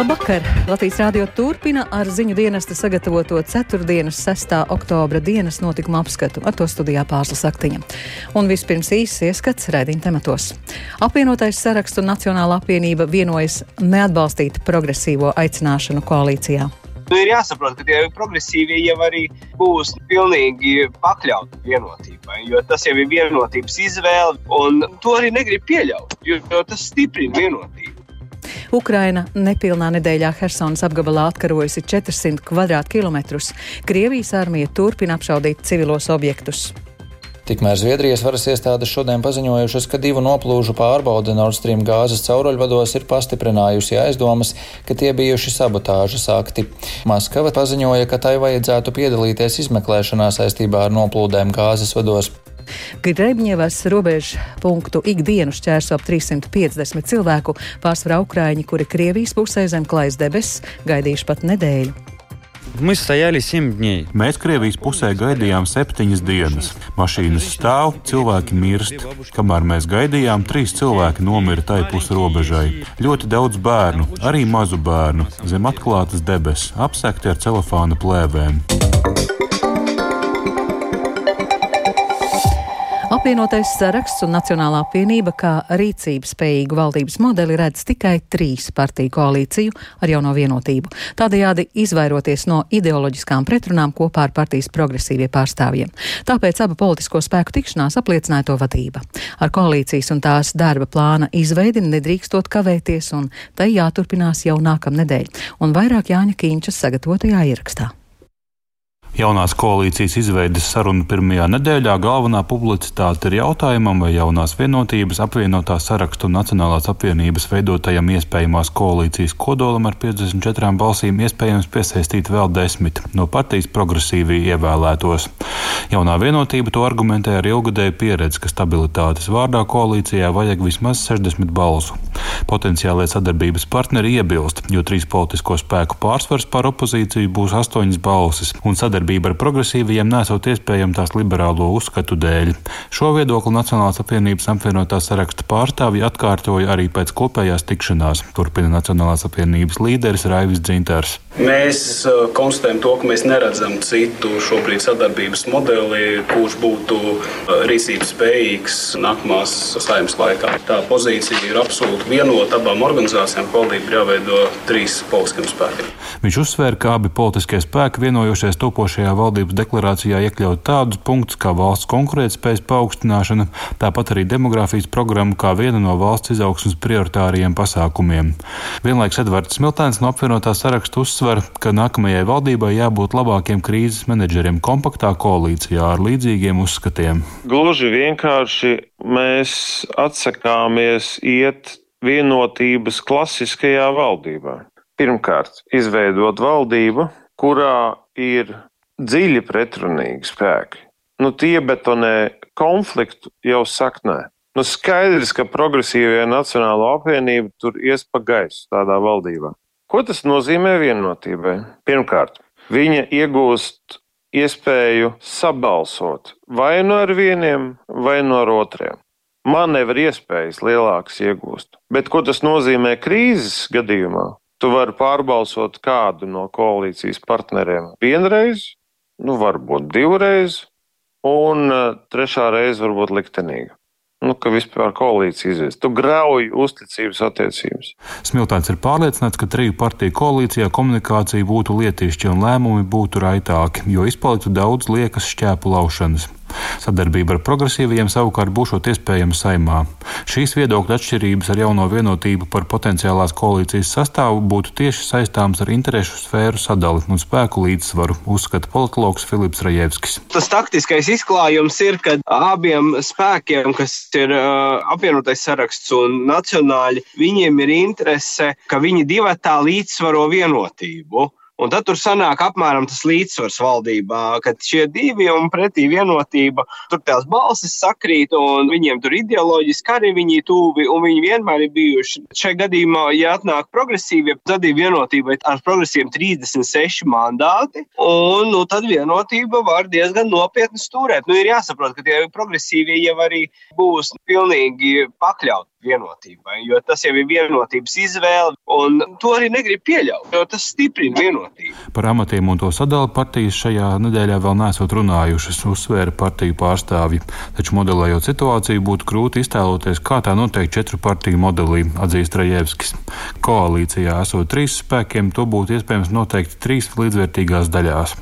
Labvakar! Latvijas rādio turpina ar ziņu dienesta sagatavoto 4. 6. oktobra dienas notikuma apskatu. Ar to studijā pārslas aktiņa. Un vispirms īsts ieskats rēdiņa tematos. Apvienotais sarakstu Nacionāla apvienība vienojas neatbalstīt progresīvo aicināšanu koalīcijā. Nu, ir jāsaprot, ka tie progresīvie jau arī būs pilnīgi pakļauti vienotībai, jo tas jau ir vienotības izvēle, un to arī negrib pieļaut, jo tas stiprina vienotību. Ukraina nepilnā nedēļā Helsinas apgabalā atkarojusi 400 km2. Krievijas armija turpina apšaudīt civilos objektus. Tikmēr Zviedrijas varas iestādes šodien paziņojušas, ka divu noplūžu pārbaude Nord Stream gāzes cauruļvados ir pastiprinājusi aizdomas, ka tie bijuši sabotāžas akti. Maskava paziņoja, ka tai vajadzētu piedalīties izmeklēšanā saistībā ar noplūdēm gāzes vados. Grebņevas robežu punktu ikdienu šķērso ap 350 cilvēku, pārsvarā Ukraiņi, kuri Krievijas pusē zem klājas debesis, gaidījuši pat nedēļu. Mēs Krievijas pusē gaidījām septiņas dienas. Mašīnas stāv, cilvēki mirst. Kamēr mēs gaidījām, trīs cilvēki nomira tai pus robežai. Ļoti daudz bērnu, arī mazu bērnu, zem atklātas debesis, apsekti ar celofāna plēvēm. Apvienotais saraksts un Nacionālā apvienība kā rīcības spējīgu valdības modeli redz tikai trīs partiju koalīciju ar jauno vienotību. Tādējādi izvairoties no ideoloģiskām pretrunām kopā ar partijas progresīvie pārstāvjiem. Tāpēc abu politisko spēku tikšanās apliecināja to vadība. Ar koalīcijas un tās darba plāna izveidi nedrīkstot kavēties, un tai jāturpinās jau nākamnedēļ, un vairāk Jāņa Kīņčas sagatavotajā ierakstā. Jaunās koalīcijas izveides sarunu pirmajā nedēļā galvenā publicitāte ir jautājumam, vai jaunās vienotības apvienotā sarakstu un Nacionālās apvienības veidotajam iespējamās koalīcijas kodolam ar 54 balsīm iespējams piesaistīt vēl desmit no partijas progresīvi ievēlētos. Jaunā vienotība to argumentē ar ilgadēju pieredzi, ka stabilitātes vārdā koalīcijā vajag vismaz 60 balsu. Potenciālie sadarbības partneri iebilst, jo trīs politisko spēku pārsvars par opozīciju būs astoņas balsis, un sadarbība ar progresīvajiem nesot iespējama tās liberālo uzskatu dēļ. Šo viedokli Nacionālās apvienības apvienotā saraksta pārstāvji atkārtoja arī pēc kopējās tikšanās, turpina Nacionālās apvienības līderis Raivis Dzinters. Mēs uh, konstatējam to, ka mēs neredzam citu šobrīd sadarbības modeli, kurš būtu uh, rīcības spējīgs nākamās saimnes laikā. Tā pozīcija ir absolūti vienota abām organizācijām. Valdība ir jāveido trīs politiskiem spēkiem. Viņš uzsvēra, ka abi politiskie spēki vienojušies topošajā valdības deklarācijā iekļaut tādus punktus kā valsts konkurētspējas paaugstināšana, tāpat arī demogrāfijas programma kā viena no valsts izaugsmas prioritāriem pasākumiem. Vienlaiks Edvards Smiltēns no apvienotā saraksta uzsver, ka nākamajai valdībai jābūt labākiem krīzes menedžeriem kompaktā koalīcijā ar līdzīgiem uzskatiem. Gluži vienkārši mēs atsakāmies iet vienotības klasiskajā valdībā. Pirmkārt, izveidot valdību, kurā ir dziļi pretrunīgi spēki. Nu, tie betonē konfliktu jau saknē. Nu, skaidrs, ka progresīvajā Nacionālā apvienība tur ies pa gaisu tādā valdībā. Ko tas nozīmē vienotībai? Pirmkārt, viņa iegūst iespēju sabalsot vai nu ar vieniem, vai nu ar otriem. Manevru iespējas lielākas iegūst. Bet ko tas nozīmē krīzes gadījumā? Tu vari pārbalsot kādu no koalīcijas partneriem vienreiz, nu varbūt divreiz, un eh, trešā reize varbūt liktenīga nu, ka vispār koalīcija izies. Tu grauj uzticības attiecības. Smiltēns ir pārliecināts, ka triju partiju koalīcijā komunikācija būtu lietišķa un lēmumi būtu raitāki, jo izpaliktu daudz liekas šķēpu laušanas. Sadarbība ar progresīvajiem savukārt būšot iespējama saimā. Šīs viedokļa atšķirības ar jauno vienotību par potenciālās koalīcijas sastāvu būtu tieši saistāmas ar interešu sfēru sadali un spēku līdzsvaru, uzskata politologs Filips Rajevskis. Tas taktiskais izklājums ir, ka abiem spēkiem, kas ir uh, apvienotais saraksts un nacionāļi, viņiem ir interese, ka viņi divatā līdzsvaro vienotību. Un tad tur sanāk apmēram tas līdzsvars valdībā, kad šie divi un pretī vienotība, tur tās balsis sakrīt, un viņiem tur ideoloģiski arī viņi tuvi, un viņi vienmēr ir bijuši. Šajā gadījumā, ja atnāk progresīvie, tad ir vienotība ar progresīviem 36 mandāti, un nu, tad vienotība var diezgan nopietni stūrēt. Nu, ir jāsaprot, ka tie progresīvie jau arī būs pilnīgi pakļauti vienotībai, jo tas jau ir vienotības izvēle, un to arī negrib pieļaut, jo tas stiprina vienotību. Par amatiem un to sadali partijas šajā nedēļā vēl nesot runājušas, uzsvēra partiju pārstāvji. Taču modelējot situāciju, būtu grūti iztēloties, kā tā notiek četru partiju modelī, atzīst Rajevskis. Koalīcijā esot trīs spēkiem, to būtu iespējams noteikt trīs līdzvērtīgās daļās.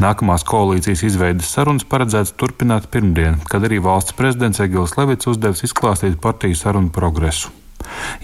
Nākamās koalīcijas izveidas sarunas paredzēts turpināt pirmdien, kad arī valsts prezidents Egils Levits uzdevis izklāstīt partiju sarunu progresu.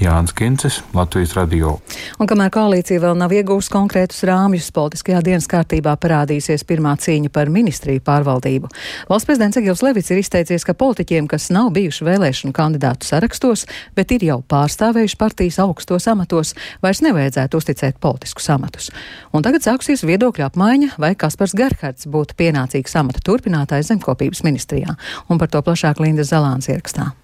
Jānis Kincis, Latvijas radio. Un kamēr koalīcija vēl nav iegūst konkrētus rāmjus, politiskajā dienas kārtībā parādīsies pirmā cīņa par ministriju pārvaldību. Valsts prezidents Egils Levits ir izteicies, ka politiķiem, kas nav bijuši vēlēšanu kandidātu sarakstos, bet ir jau pārstāvējuši partijas augstos amatos, vairs nevajadzētu uzticēt politiskus amatus. Un tagad sāksies viedokļu apmaiņa, vai Kaspars Gerhards būtu pienācīgs amata turpinātājs zemkopības ministrijā. Un par to plašāk Linda Zalāns ierakstā.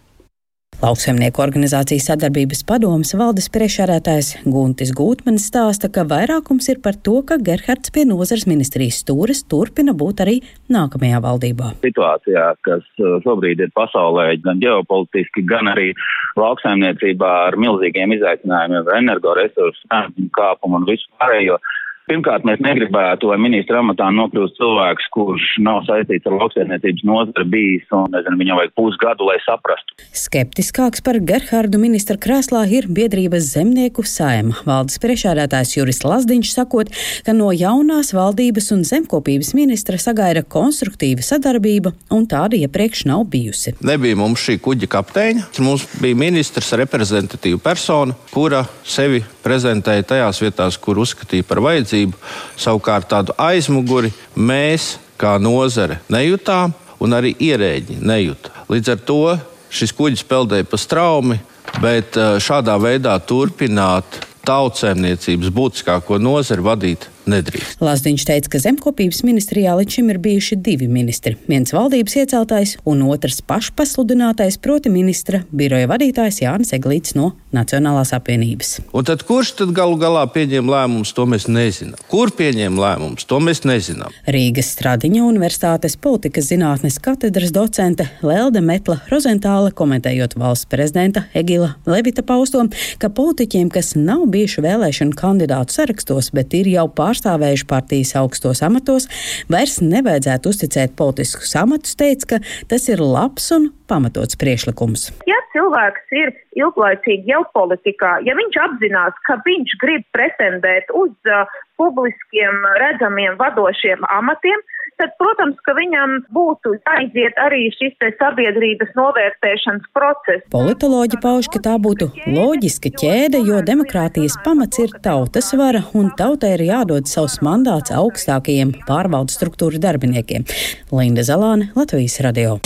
Lauksaimnieku organizācijas sadarbības padomas valdes priekšsēdētājs Guntis Gūtmanis stāsta, ka vairākums ir par to, ka Gerhards pie nozares ministrijas stūres turpina būt arī nākamajā valdībā. Situācijā, kas uh, šobrīd ir pasaulē, gan ģeopolitiski, gan arī lauksaimniecībā ar milzīgiem izaicinājumiem, energoresursu kāpumu un visu pārējo. Pirmkārt, mēs negribētu, lai ministra amatā nokļūst cilvēks, kurš nav saistīts ar lauksaimniecības nozari bijis, un nezinu, viņam vajag pusgadu, lai saprastu. Skeptiskāks par Gerhārdu ministra krēslā ir biedrības zemnieku saima. Valdes priekšādātājs Juris Lazdiņš sakot, ka no jaunās valdības un zemkopības ministra sagaida konstruktīva sadarbība, un tāda iepriekš nav bijusi. Nebija mums šī kuģa kapteiņa, mums bija ministrs reprezentatīva persona, kura sevi prezentēja tajās vietās, kur uzskatīja par vajadzību. Savukārt tādu aizmuguri mēs, kā nozare, nejūtām, un arī ierēģi nejūta. Līdz ar to šis kuģis peldēja pa straumi, bet eh, šādā veidā turpināt tautsēmniecības būtiskāko nozari vadīt nedrīkst. Lazdiņš teica, ka zemkopības ministrijā līdz šim ir bijuši divi ministri. Viens valdības ieceltais un otrs pašpasludinātais, proti ministra biroja vadītājs Jānis Eglīts no Nacionālās apvienības. Un tad kurš tad galu galā pieņēma lēmumus, to mēs nezinām. Kur pieņēma lēmumus, to mēs nezinām. Rīgas Stradiņa Universitātes politikas zinātnes katedras docente Lelde Metla Rozentāla komentējot valsts prezidenta Egila Levita pausto, ka politiķiem, kas nav bijuši vēlēšanu kandidātu sarakstos, bet ir jau pār pārstāvējuši partijas augstos amatos, vairs nevajadzētu uzticēt politiskus amatus, teica, ka tas ir labs un pamatots priešlikums. Ja cilvēks ir ilglaicīgi jau politikā, ja viņš apzinās, ka viņš grib pretendēt uz uh, publiskiem redzamiem vadošiem amatiem, tad, protams, ka viņam būtu jāiziet arī šis sabiedrības novērtēšanas process. Politoloģi pauž, ka tā būtu loģiska ķēde, jo demokrātijas pamats ir tautas vara, un tautai ir jādod savs mandāts augstākajiem pārvaldes struktūra darbiniekiem. Linda Zalāne, Latvijas radio.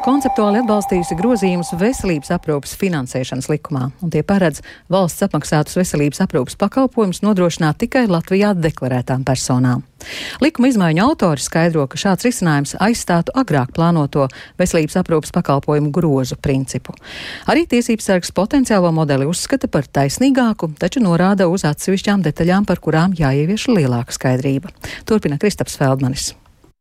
Saima konceptuāli atbalstījusi grozījumus veselības aprūpas finansēšanas likumā, un tie paredz valsts apmaksātus veselības aprūpas pakalpojumus nodrošināt tikai Latvijā deklarētām personām. Likuma izmaiņu autori skaidro, ka šāds risinājums aizstātu agrāk plānoto veselības aprūpas pakalpojumu grozu principu. Arī tiesības sargs potenciālo modeli uzskata par taisnīgāku, taču norāda uz atsevišķām detaļām, par kurām jāievieš lielāka skaidrība. Turpina Kristaps Feldmanis.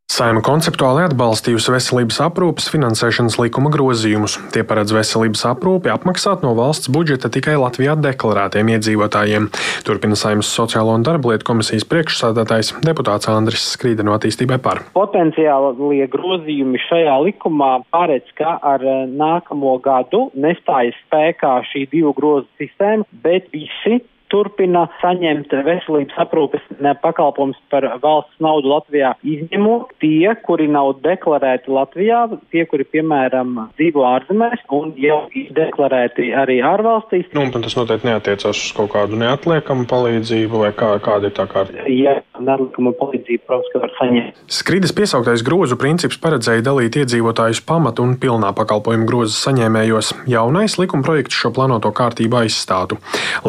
Saima konceptuāli atbalstījusi veselības aprūpas finansēšanas likuma grozījumus. Tie paredz veselības aprūpi apmaksāt no valsts budžeta tikai Latvijā deklarētiem iedzīvotājiem. Turpina Saimas sociālo un darba lietu komisijas priekšsādātājs deputāts Andris Skrīda no attīstībai par. Potenciālie grozījumi šajā likumā paredz, ka ar eh, nākamo gadu nestājas spēkā šī divu grozu sistēma, bet visi turpina saņemt veselības aprūpes pakalpojumus par valsts naudu Latvijā, izņemot tie, kuri nav deklarēti Latvijā, tie, kuri, piemēram, dzīvo ārzemēs un jau ir deklarēti arī ārvalstīs. Nu, tas noteikti neatiecas uz kaut kādu neatliekamu palīdzību vai kā, kāda ir tā kārta? Jā, neatliekama palīdzība, protams, ka var saņemt. Skrīdas piesauktais grozu princips paredzēja dalīt iedzīvotājus pamatu un pilnā pakalpojumu grozu saņēmējos. Jaunais likuma projekts šo plānoto kārtību aizstātu.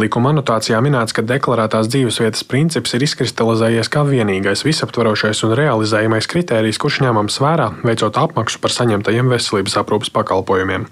Likuma anotācija deklarācijā minēts, ka deklarētās dzīvesvietas princips ir izkristalizējies kā vienīgais visaptverošais un realizējamais kritērijs, kurš ņemams vērā, veicot apmaksu par saņemtajiem veselības aprūpas pakalpojumiem.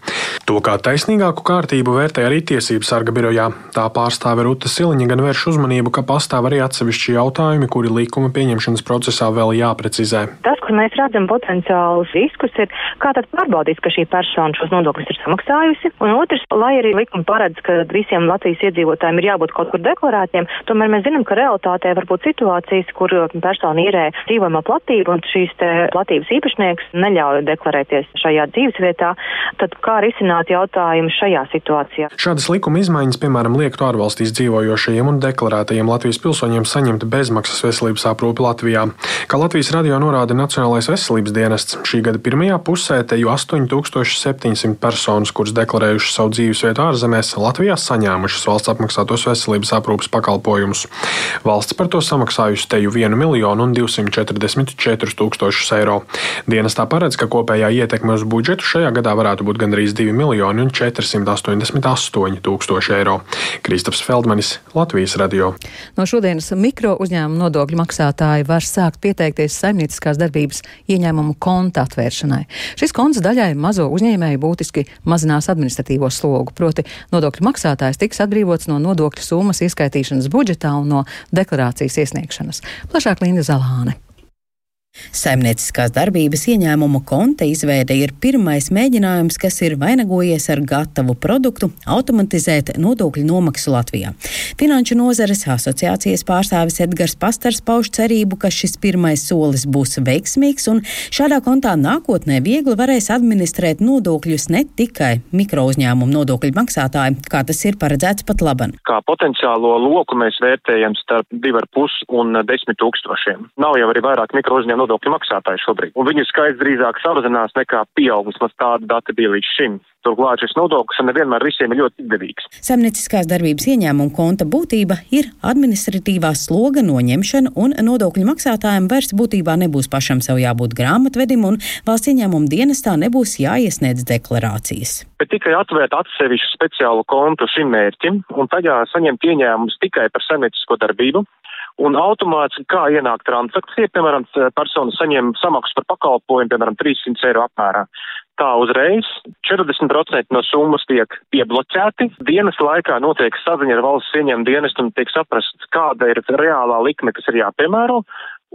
To kā taisnīgāku kārtību vērtē arī Tiesības sarga birojā. Tā pārstāve Ruta Siliņa gan vērš uzmanību, ka pastāv arī atsevišķi jautājumi, kuri likuma pieņemšanas procesā vēl jāprecizē. Tas, kur mēs redzam potenciālus riskus, ir kā tad pārbaudīt, ka šī persona šos nodokļus ir samaksājusi, un otrs, lai arī likuma paredz, ka visiem Latvijas iedzīvotājiem ir jābūt kaut kur deklarētiem, tomēr mēs zinām, ka realitātē var būt situācijas, kur persona īrē dzīvojamā platība un šīs platības īpašnieks neļauj deklarēties šajā dzīvesvietā. Tad kā risināt jautājumu šajā situācijā? Šādas likuma izmaiņas, piemēram, liektu ārvalstīs dzīvojošajiem un deklarētajiem Latvijas pilsoņiem saņemt bezmaksas veselības aprūpi Latvijā. Kā Latvijas radio norāda Nacionālais veselības dienests, šī gada pirmajā pusē te jau 8700 personas, kuras deklarējušas savu dzīvesvietu ārzemēs, Latvijā saņēmušas valsts apmaksātos veselības aprūpas pakalpojumus. Valsts par to samaksājusi teju 1 miljonu un 244 tūkstošus eiro. Dienestā paredz, ka kopējā ietekme uz budžetu šajā gadā varētu būt gandrīz 2 miljoni un 488 tūkstoši eiro. Kristaps Feldmanis, Latvijas radio. No šodienas mikro uzņēmuma nodokļu maksātāji var sākt pieteikties saimnieciskās darbības ieņēmumu konta atvēršanai. Šis konts daļai mazo uzņēmēju būtiski mazinās administratīvo slogu, proti nodokļu maksātājs tiks atbrīvots no nodokļu summas ieskaitīšanas budžetā un no deklarācijas iesniegšanas. Plašāk Linda Zalāne. Saimnieciskās darbības ieņēmumu konta izveide ir pirmais mēģinājums, kas ir vainagojies ar gatavu produktu automatizēt nodokļu nomaksu Latvijā. Finanšu nozares asociācijas pārstāvis Edgars Pastars pauž cerību, ka šis pirmais solis būs veiksmīgs un šādā kontā nākotnē viegli varēs administrēt nodokļus ne tikai mikrouzņēmumu nodokļu maksātāji, kā tas ir paredzēts pat laban. Kā potenciālo loku mēs vērtējam starp 2,5 un 10 tūkstošiem. Nav jau arī vairāk mikrouzņēmumu nodokļu maksātāji šobrīd. Un viņu skaits drīzāk samazinās nekā pieaugums, mums tāda data bija līdz šim. Turklāt šis nodoklis nevienmēr visiem ir ļoti izdevīgs. Saimnieciskās darbības ieņēmuma konta būtība ir administratīvā sloga noņemšana, un nodokļu maksātājiem vairs būtībā nebūs pašam sev jābūt grāmatvedim, un valsts ieņēmuma dienestā nebūs jāiesniedz deklarācijas. Bet tikai atvērt atsevišķu speciālu kontu šim mērķim, un tajā saņemt ieņēmumus tikai par saimniecisko darbību, un automātiski kā ienāk transakcija, piemēram, persona saņem samaksu par pakalpojumu, piemēram, 300 eiro apmērā. Tā uzreiz 40% no summas tiek piebloķēti. Dienas laikā notiek saziņa ar valsts ieņēmumu dienestu un tiek saprasts, kāda ir reālā likme, kas ir jāpiemēro.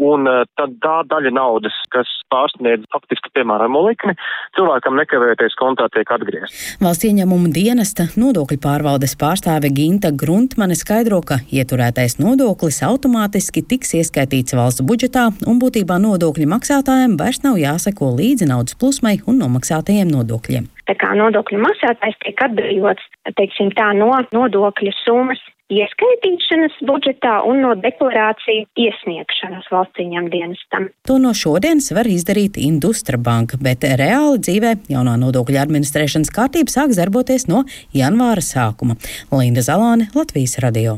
Un uh, tad tā daļa naudas, kas pārsniedz faktiski piemēramo likmi, cilvēkam nekavējoties kontā tiek atgriezta. Valsts ieņēmuma dienesta nodokļu pārvaldes pārstāve Ginta Gruntmane skaidro, ka ieturētais nodoklis automātiski tiks ieskaitīts valsts budžetā un būtībā nodokļu maksātājiem vairs nav jāseko līdzi naudas plūsmai un nomaksātajiem nodokļiem. Tā kā nodokļu maksātājs tiek atbrīvots, teiksim tā, no nodokļu summas ieskaitīšanas budžetā un no deklarāciju iesniegšanas valsts ieņem dienestam. To no šodienas var izdarīt Industra banka, bet reāli dzīvē jaunā nodokļu administrēšanas kārtība sāks darboties no janvāra sākuma. Linda Zalāne, Latvijas radio.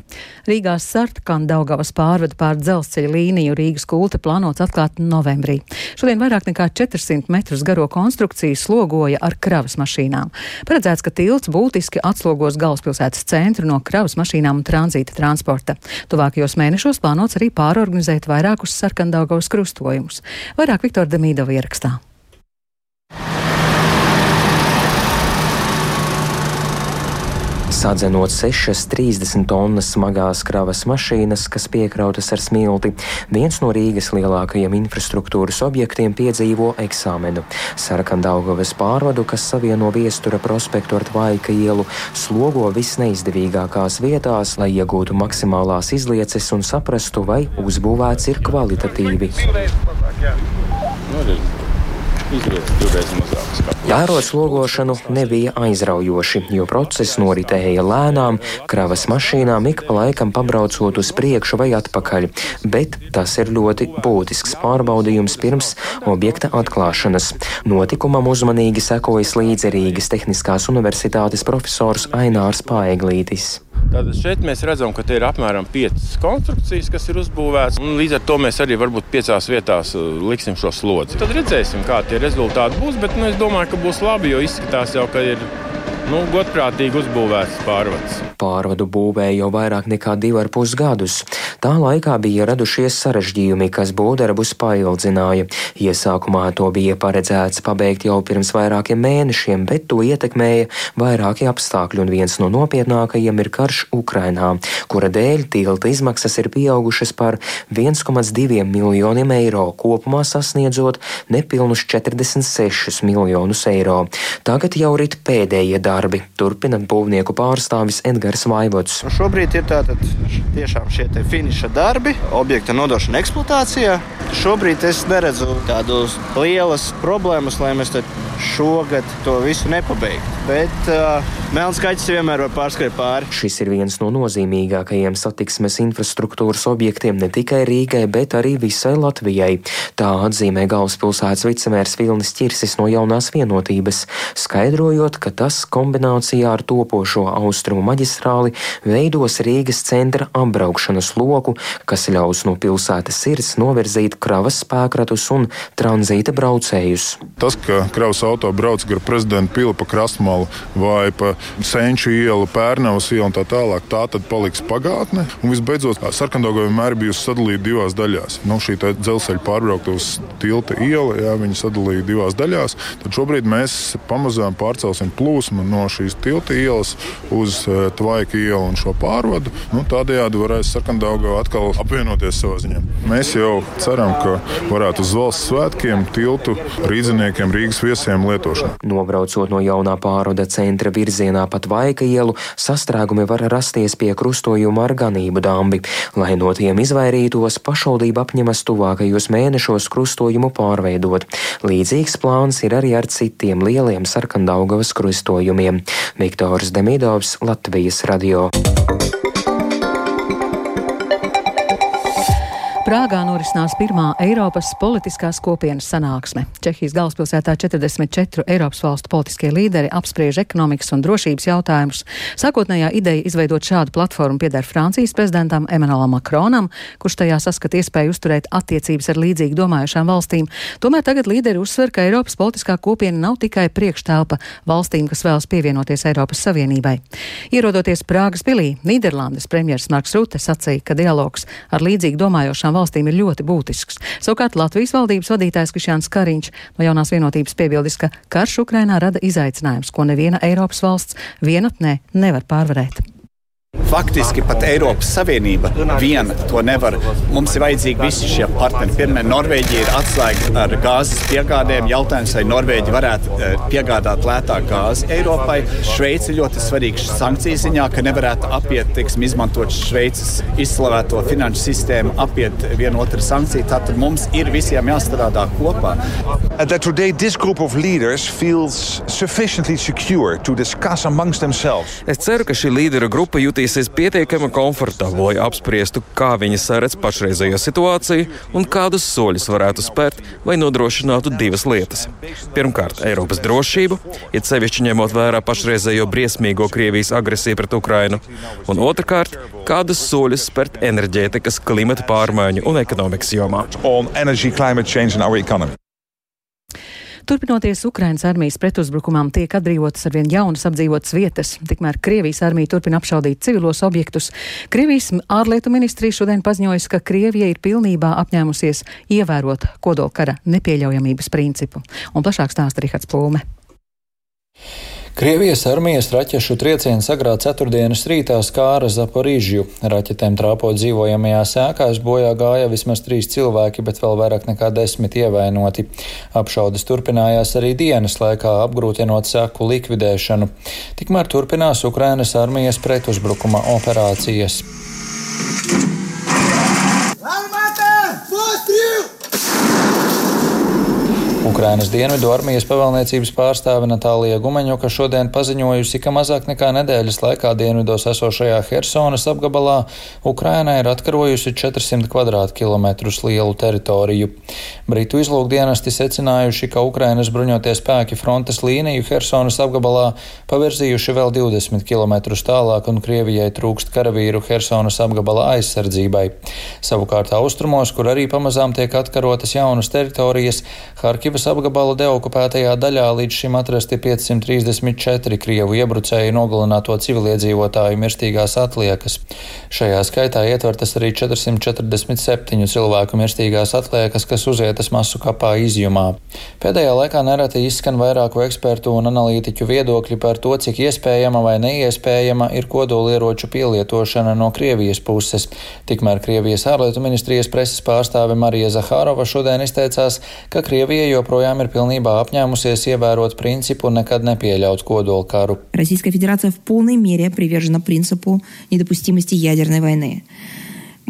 Rīgā Sartkana Daugavas pārvada pār dzelzceļa līniju Rīgas kulta plānots atklāt novembrī. Šodien vairāk nekā 400 metrus garo konstrukciju slogoja ar kravas mašīnām. Paredzēts, ka tilts būtiski atslogos galvaspilsētas centru no kravas mašīnām tranzīta transporta. Tuvākajos mēnešos plānots arī pārorganizēt vairākus sarkandaugavas krustojumus. Vairāk Viktora Demīdova ierakstā. Sadzenot 6,30 tonnas smagās kravas mašīnas, kas piekrautas ar smilti, viens no Rīgas lielākajiem infrastruktūras objektiem piedzīvo eksāmenu. Sarkandaugavas pārvadu, kas savieno viestura prospektu ar Tvaika ielu, slogo visneizdevīgākās vietās, lai iegūtu maksimālās izlieces un saprastu, vai uzbūvēts ir kvalitatīvi. Vērot slogošanu nebija aizraujoši, jo process noritēja lēnām, kravas mašīnām ik pa laikam pabraucot uz priekšu vai atpakaļ, bet tas ir ļoti būtisks pārbaudījums pirms objekta atklāšanas. Notikumam uzmanīgi sekojas līdzi Rīgas Tehniskās Universitātes profesors Ainārs Paeglītis. Tātad šeit mēs redzam, ka te ir apmēram piecas konstrukcijas, kas ir uzbūvētas. Līdz ar to mēs arī varbūt piecās vietās liksim šo slodzi. Tad redzēsim, kā tie rezultāti būs. Bet nu, es domāju, ka būs labi, jo izskatās jau, ka ir nu, godprātīgi uzbūvēts pārvads. Pārvadu būvēja jau vairāk nekā divi ar pus gadus. Tā laikā bija radušies sarežģījumi, kas būvdarbus paildzināja. Iesākumā to bija paredzēts pabeigt jau pirms vairākiem mēnešiem, bet to ietekmēja vairāki apstākļi, un viens no nopietnākajiem ir karš Ukrainā, kura dēļ tilta izmaksas ir pieaugušas par 1,2 miljoniem eiro, kopumā sasniedzot nepilnus 46 miljonus eiro. Tagad jau rit pēdējie darbi, turpina būvnieku pārstāvis Edgars Vaivots. Nu, šobrīd ir tātad tiešām šie finiša darbi, objekta nodošana eksploatācijā. Šobrīd es neredzu tādas lielas problēmas, lai mēs šogad to visu nepabeigtu. Bet uh, melns kaķis vienmēr var pārskriet pāri. Šis ir viens no nozīmīgākajiem satiksmes infrastruktūras objektiem ne tikai Rīgai, bet arī visai Latvijai. Tā atzīmē galvaspilsētas vicemērs Vilnis Čirsis no jaunās vienotības, skaidrojot, ka tas kombinācijā ar topošo austrumu maģistrāli veidos Rīgas centra apbraukšanas loku, kas ļaus no pilsētas sirds novirzīt kravas spēkratus un tranzīta braucējus. Tas, ka kravas auto brauc gar prezidenta pili pa krastmalu vai pa senču ielu, pērnavas ielu un tā tālāk, tā tad paliks pagātne. Un visbeidzot, sarkandoga vienmēr bijusi sadalīta divās daļās. Nu, šī dzelzceļa pārbrauktuves tilta iela, jā, viņi sadalīja divās daļās. Tad šobrīd mēs pamazām pārcelsim plūsmu no šīs tilta ielas uz uh, Tvaika ielu un šo pārvadu. Nu, tādējādi varēs sarkandoga atkal apvienoties savā ziņā. Mēs jau ceram, ka varētu uz valsts svētkiem tiltu rīdziniekiem, Rīgas viesiem lietošanu. Nobraucot no jaunā pāroda centra virzienā pat Vaika ielu, sastrēgumi var rasties pie krustojuma ar ganību dambi. Lai no tiem izvairītos, pašvaldība apņemas tuvākajos mēnešos krustojumu pārveidot. Līdzīgs plāns ir arī ar citiem lieliem sarkandaugavas krustojumiem. Viktors Demidovs, Latvijas radio. Prāgā norisinās pirmā Eiropas politiskās kopienas sanāksme. Čehijas galvaspilsētā 44 Eiropas valstu politiskie līderi apspriež ekonomikas un drošības jautājumus. Sākotnējā ideja izveidot šādu platformu pieder Francijas prezidentam Emanuelam Makronam, kurš tajā saskata iespēju uzturēt attiecības ar līdzīgi domājušām valstīm. Tomēr tagad līderi uzsver, ka Eiropas politiskā kopiena nav tikai priekštelpa valstīm, kas vēlas pievienoties Eiropas Savienībai. Ierodoties Prāgas pilī, Nīderlandes premjeras Marks Rute sacīja, ka dialogs ar līdzīgi domājošām valstīm ir ļoti būtisks. Savukārt Latvijas valdības vadītājs Krišjāns Kariņš no jaunās vienotības piebildis, ka karš Ukrainā rada izaicinājums, ko neviena Eiropas valsts vienatnē nevar pārvarēt. Faktiski pat Eiropas Savienība viena to nevar. Mums ir vajadzīgi visi šie partneri. Pirmie, Norvēģija ir atslēga ar gāzes piegādēm. Jautājums, vai Norvēģi varētu eh, piegādāt lētāk gāzi Eiropai. Šveice ļoti svarīga sankciju ziņā, ka nevarētu apiet, teiksim, izmantot Šveices izslavēto finanšu sistēmu, apiet vienu otru sankciju. Tātad mums ir visiem jāstrādā kopā. That today this group of leaders feels sufficiently secure to discuss amongst themselves. Es ceru, ka šī līderu grupa jutīs jutīsies pietiekami komfortabli, lai apspriestu, kā viņi saredz pašreizējo situāciju un kādus soļus varētu spērt, lai nodrošinātu divas lietas. Pirmkārt, Eiropas drošību, it sevišķi ņemot vērā pašreizējo briesmīgo Krievijas agresiju pret Ukrainu, un otrkārt, kādus soļus spērt enerģētikas, klimata pārmaiņu un ekonomikas jomā. Turpinoties Ukrainas armijas pretuzbrukumam, tiek atbrīvotas arvien jaunas apdzīvotas vietas, tikmēr Krievijas armija turpina apšaudīt civilos objektus. Krievijas ārlietu ministrija šodien paziņojas, ka Krievija ir pilnībā apņēmusies ievērot kodolkara nepieļaujamības principu. Un plašāk stāsta Rihards Plūme. Krievijas armijas raķešu triecienu sagrā ceturtdienas rītā skāra Zaporīžju. Raķetēm trāpot dzīvojamajās ēkās bojā gāja vismaz trīs cilvēki, bet vēl vairāk nekā desmit ievainoti. Apšaudes turpinājās arī dienas laikā, apgrūtinot seku likvidēšanu. Tikmēr turpinās Ukrainas armijas pretuzbrukuma operācijas. Ukrainas dienvidu armijas pavēlniecības pārstāve Natālija Gumeņoka šodien paziņojusi, ka mazāk nekā nedēļas laikā dienvidos esošajā Hersonas apgabalā Ukraina ir atkarojusi 400 km2 lielu teritoriju. Britu izlūkdienesti secinājuši, ka Ukrainas bruņoties spēki frontes līniju Hersonas apgabalā pavirzījuši vēl 20 km tālāk, un Krievijai trūkst karavīru Hersonas apgabala aizsardzībai. Savukārt austrumos, kur arī pamazām tiek atkarotas jaunas teritorijas, Harkivā Krīvas apgabala deokupētajā daļā līdz šim atrasti 534 Krievu iebrucēju nogalināto civiliedzīvotāju mirstīgās atliekas. Šajā skaitā ietvertas arī 447 cilvēku mirstīgās atliekas, kas uzietas masu kapā izjumā. Pēdējā laikā nereti izskan vairāku ekspertu un analītiķu viedokļi par to, cik iespējama vai neiespējama ir kodolieroču pielietošana no Krievijas puses. Tikmēr Krievijas ārlietu ministrijas preses pārstāve Marija Zahārova šodien izteicās, ka Krievija joprojām ir pilnībā apņēmusies ievērot principu nekad nepieļaut kodolkaru. Российская Федерация в полной мере привержена принципу недопустимости ядерной войны.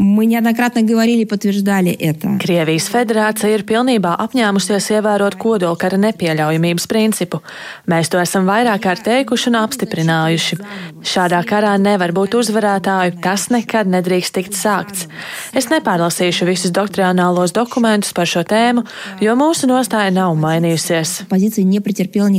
Мы неоднократно говорили, подтверждали это. Krievijas federācija ir pilnībā apņēmusies ievērot kodolkara nepieļaujamības principu. Mēs to esam vairāk kārt teikuši un apstiprinājuši. Šādā karā nevar būt uzvarētāju, tas nekad nedrīkst tikt sākts. Es nepārlasīšu visus doktrinālos dokumentus par šo tēmu, jo mūsu nostāja nav mainījusies. Позиция не претерпела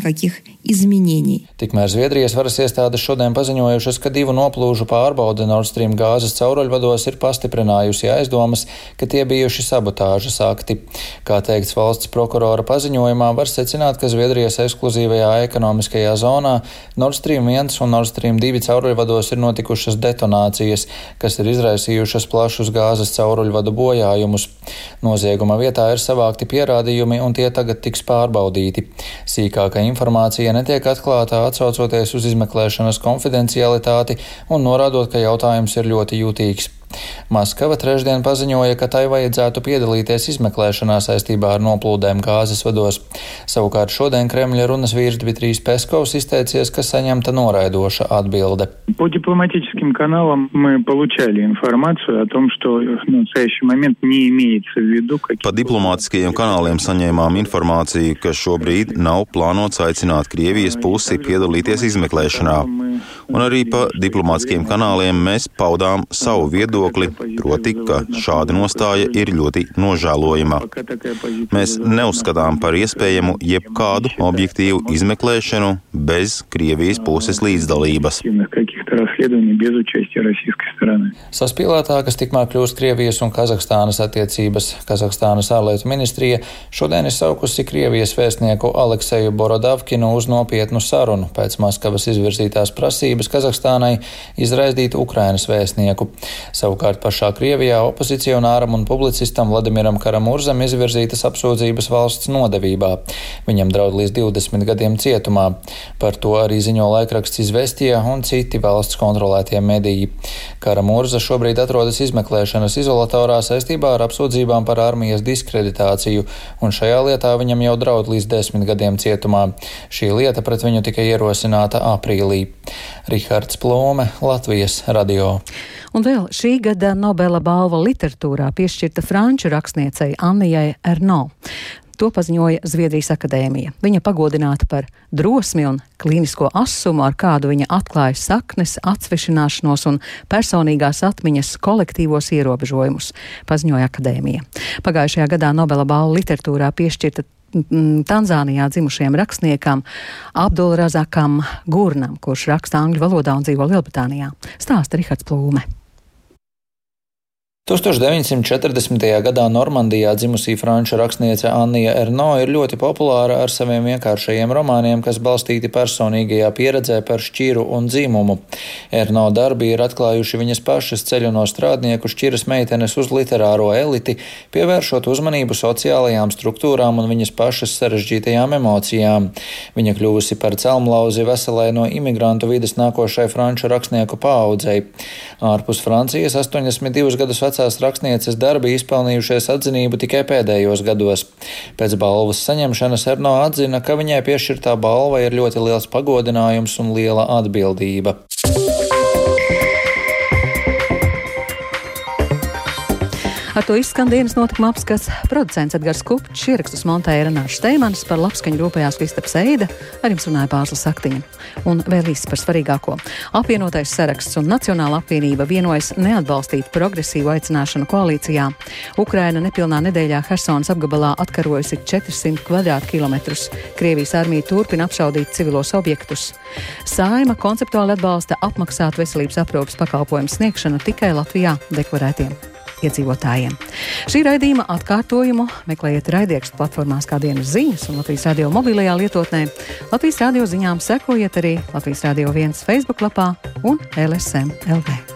никаких изменений. Tikmēr Zviedrijas varas iestādes šodien paziņojušas, ka divu noplūžu pārbaude Nord Stream gāzes cauruļvados ir pastiprinājusi aizdomas, ka tie bijuši sabotāžas akti. Kā teikts valsts prokurora paziņojumā, var secināt, ka Zviedrijas ekskluzīvajā ekonomiskajā zonā Nord Stream 1 un Nord Stream 2 cauruļvados ir notikušas detonācijas, kas ir izraisījušas plašus gāzes cauruļvadu bojājumus. Nozieguma vietā ir savākti pierādījumi, un tie tagad tiks pārbaudīti. Sīkāka informācija netiek atklāta atsaucoties uz izmeklēšanas konfidencialitāti un norādot, ka jautājums ir ļoti jūtīgs. Maskava trešdien paziņoja, ka tai vajadzētu piedalīties izmeklēšanā saistībā ar noplūdēm gāzes vados. Savukārt šodien Kremļa runas vīrs Dmitrijs Peskovs izteicies, ka saņemta noraidoša atbilde. По дипломатическим каналам мы получали информацию о том, что в настоящий момент не имеется в виду какие Pa diplomātiskajiem kanāliem saņēmām informāciju, ka šobrīd nav plānots aicināt Krievijas pusi piedalīties izmeklēšanā. Un arī pa diplomātiskiem kanāliem mēs paudām savu viedokli, proti, ka šāda nostāja ir ļoti nožēlojama. Mēs neuzskatām par iespējamu jebkādu objektīvu izmeklēšanu bez Krievijas puses līdzdalības каких-то расследований без участия российской стороны. Saspīlētākas tikmēr kļūst Krievijas un Kazahstānas attiecības. Kazahstānas ārlietu ministrija šodien ir saukusi Krievijas vēstnieku Alekseju Borodavkinu uz nopietnu sarunu pēc Maskavas izvirzītās prasības Kazahstānai izraidīt Ukrainas vēstnieku. Savukārt pašā Krievijā opozicionāram un publicistam Vladimiram Karamurzam izvirzītas apsūdzības valsts nodevībā. Viņam draud līdz 20 gadiem cietumā. Par to arī ziņo laikraksts Izvestija un citi valsts kontrolētie mediji. Karamurza šobrīd atrodas izmeklēšanas izolatorā saistībā ar apsūdzībām par armijas diskreditāciju, un šajā lietā viņam jau draud līdz desmit gadiem cietumā. Šī lieta pret viņu tika ierosināta aprīlī. Rihards Plūme, Latvijas radio. Un vēl šī gada Nobela balva literatūrā piešķirta franču rakstniecei Annijai Erno. To paziņoja Zviedrijas akadēmija. Viņa pagodināta par drosmi un klīnisko asumu, ar kādu viņa atklāja saknes, atsvešināšanos un personīgās atmiņas kolektīvos ierobežojumus, paziņoja akadēmija. Pagājušajā gadā Nobela balva literatūrā piešķirta Tanzānijā dzimušajam rakstniekam Abdulrazakam Gurnam, kurš raksta angļu valodā un dzīvo Lielbritānijā. Stāsta Rihards Plūme. 1940. gadā Normandijā dzimusī franču rakstniece Annija Erno ir ļoti populāra ar saviem vienkāršajiem romāniem, kas balstīti personīgajā pieredzē par šķiru un dzīmumu. Erno darbi ir atklājuši viņas pašas ceļu no strādnieku šķiras meitenes uz literāro eliti, pievēršot uzmanību sociālajām struktūrām un viņas pašas sarežģītajām emocijām. Viņa kļuvusi par celmlauzi veselai no imigrantu vidas nākošai franču rakstnieku paaudzei. Ārpus Francijas 82 gadus vecā vecās rakstnieces darbi izpelnījušies atzinību tikai pēdējos gados. Pēc balvas saņemšanas Erno atzina, ka viņai piešķirtā balva ir ļoti liels pagodinājums un liela atbildība. Ar to izskan dienas notikuma apskats. Producents Edgars Kupčs ierakstus montēja Renāša Steimans, par labskaņu rūpējās Kristaps Eida, ar jums runāja Pārslas Saktiņa. Un vēl īsts par svarīgāko. Apvienotais saraksts un Nacionāla apvienība vienojas neatbalstīt progresīvu aicināšanu koalīcijā. Ukraina nepilnā nedēļā Hersonas apgabalā atkarojusi 400 kvadrātkilometrus. Krievijas armija turpina apšaudīt civilos objektus. Saima konceptuāli atbalsta apmaksāt veselības aprūpas pakalpojumu sniegšanu tikai Latvijā deklarētiem iedzīvotājiem. Šī raidījuma atkārtojumu meklējiet raidierakstu platformās kā dienas ziņas un Latvijas radio mobilajā lietotnē. Latvijas radio ziņām sekojiet arī Latvijas radio viens Facebook lapā un LSM LV.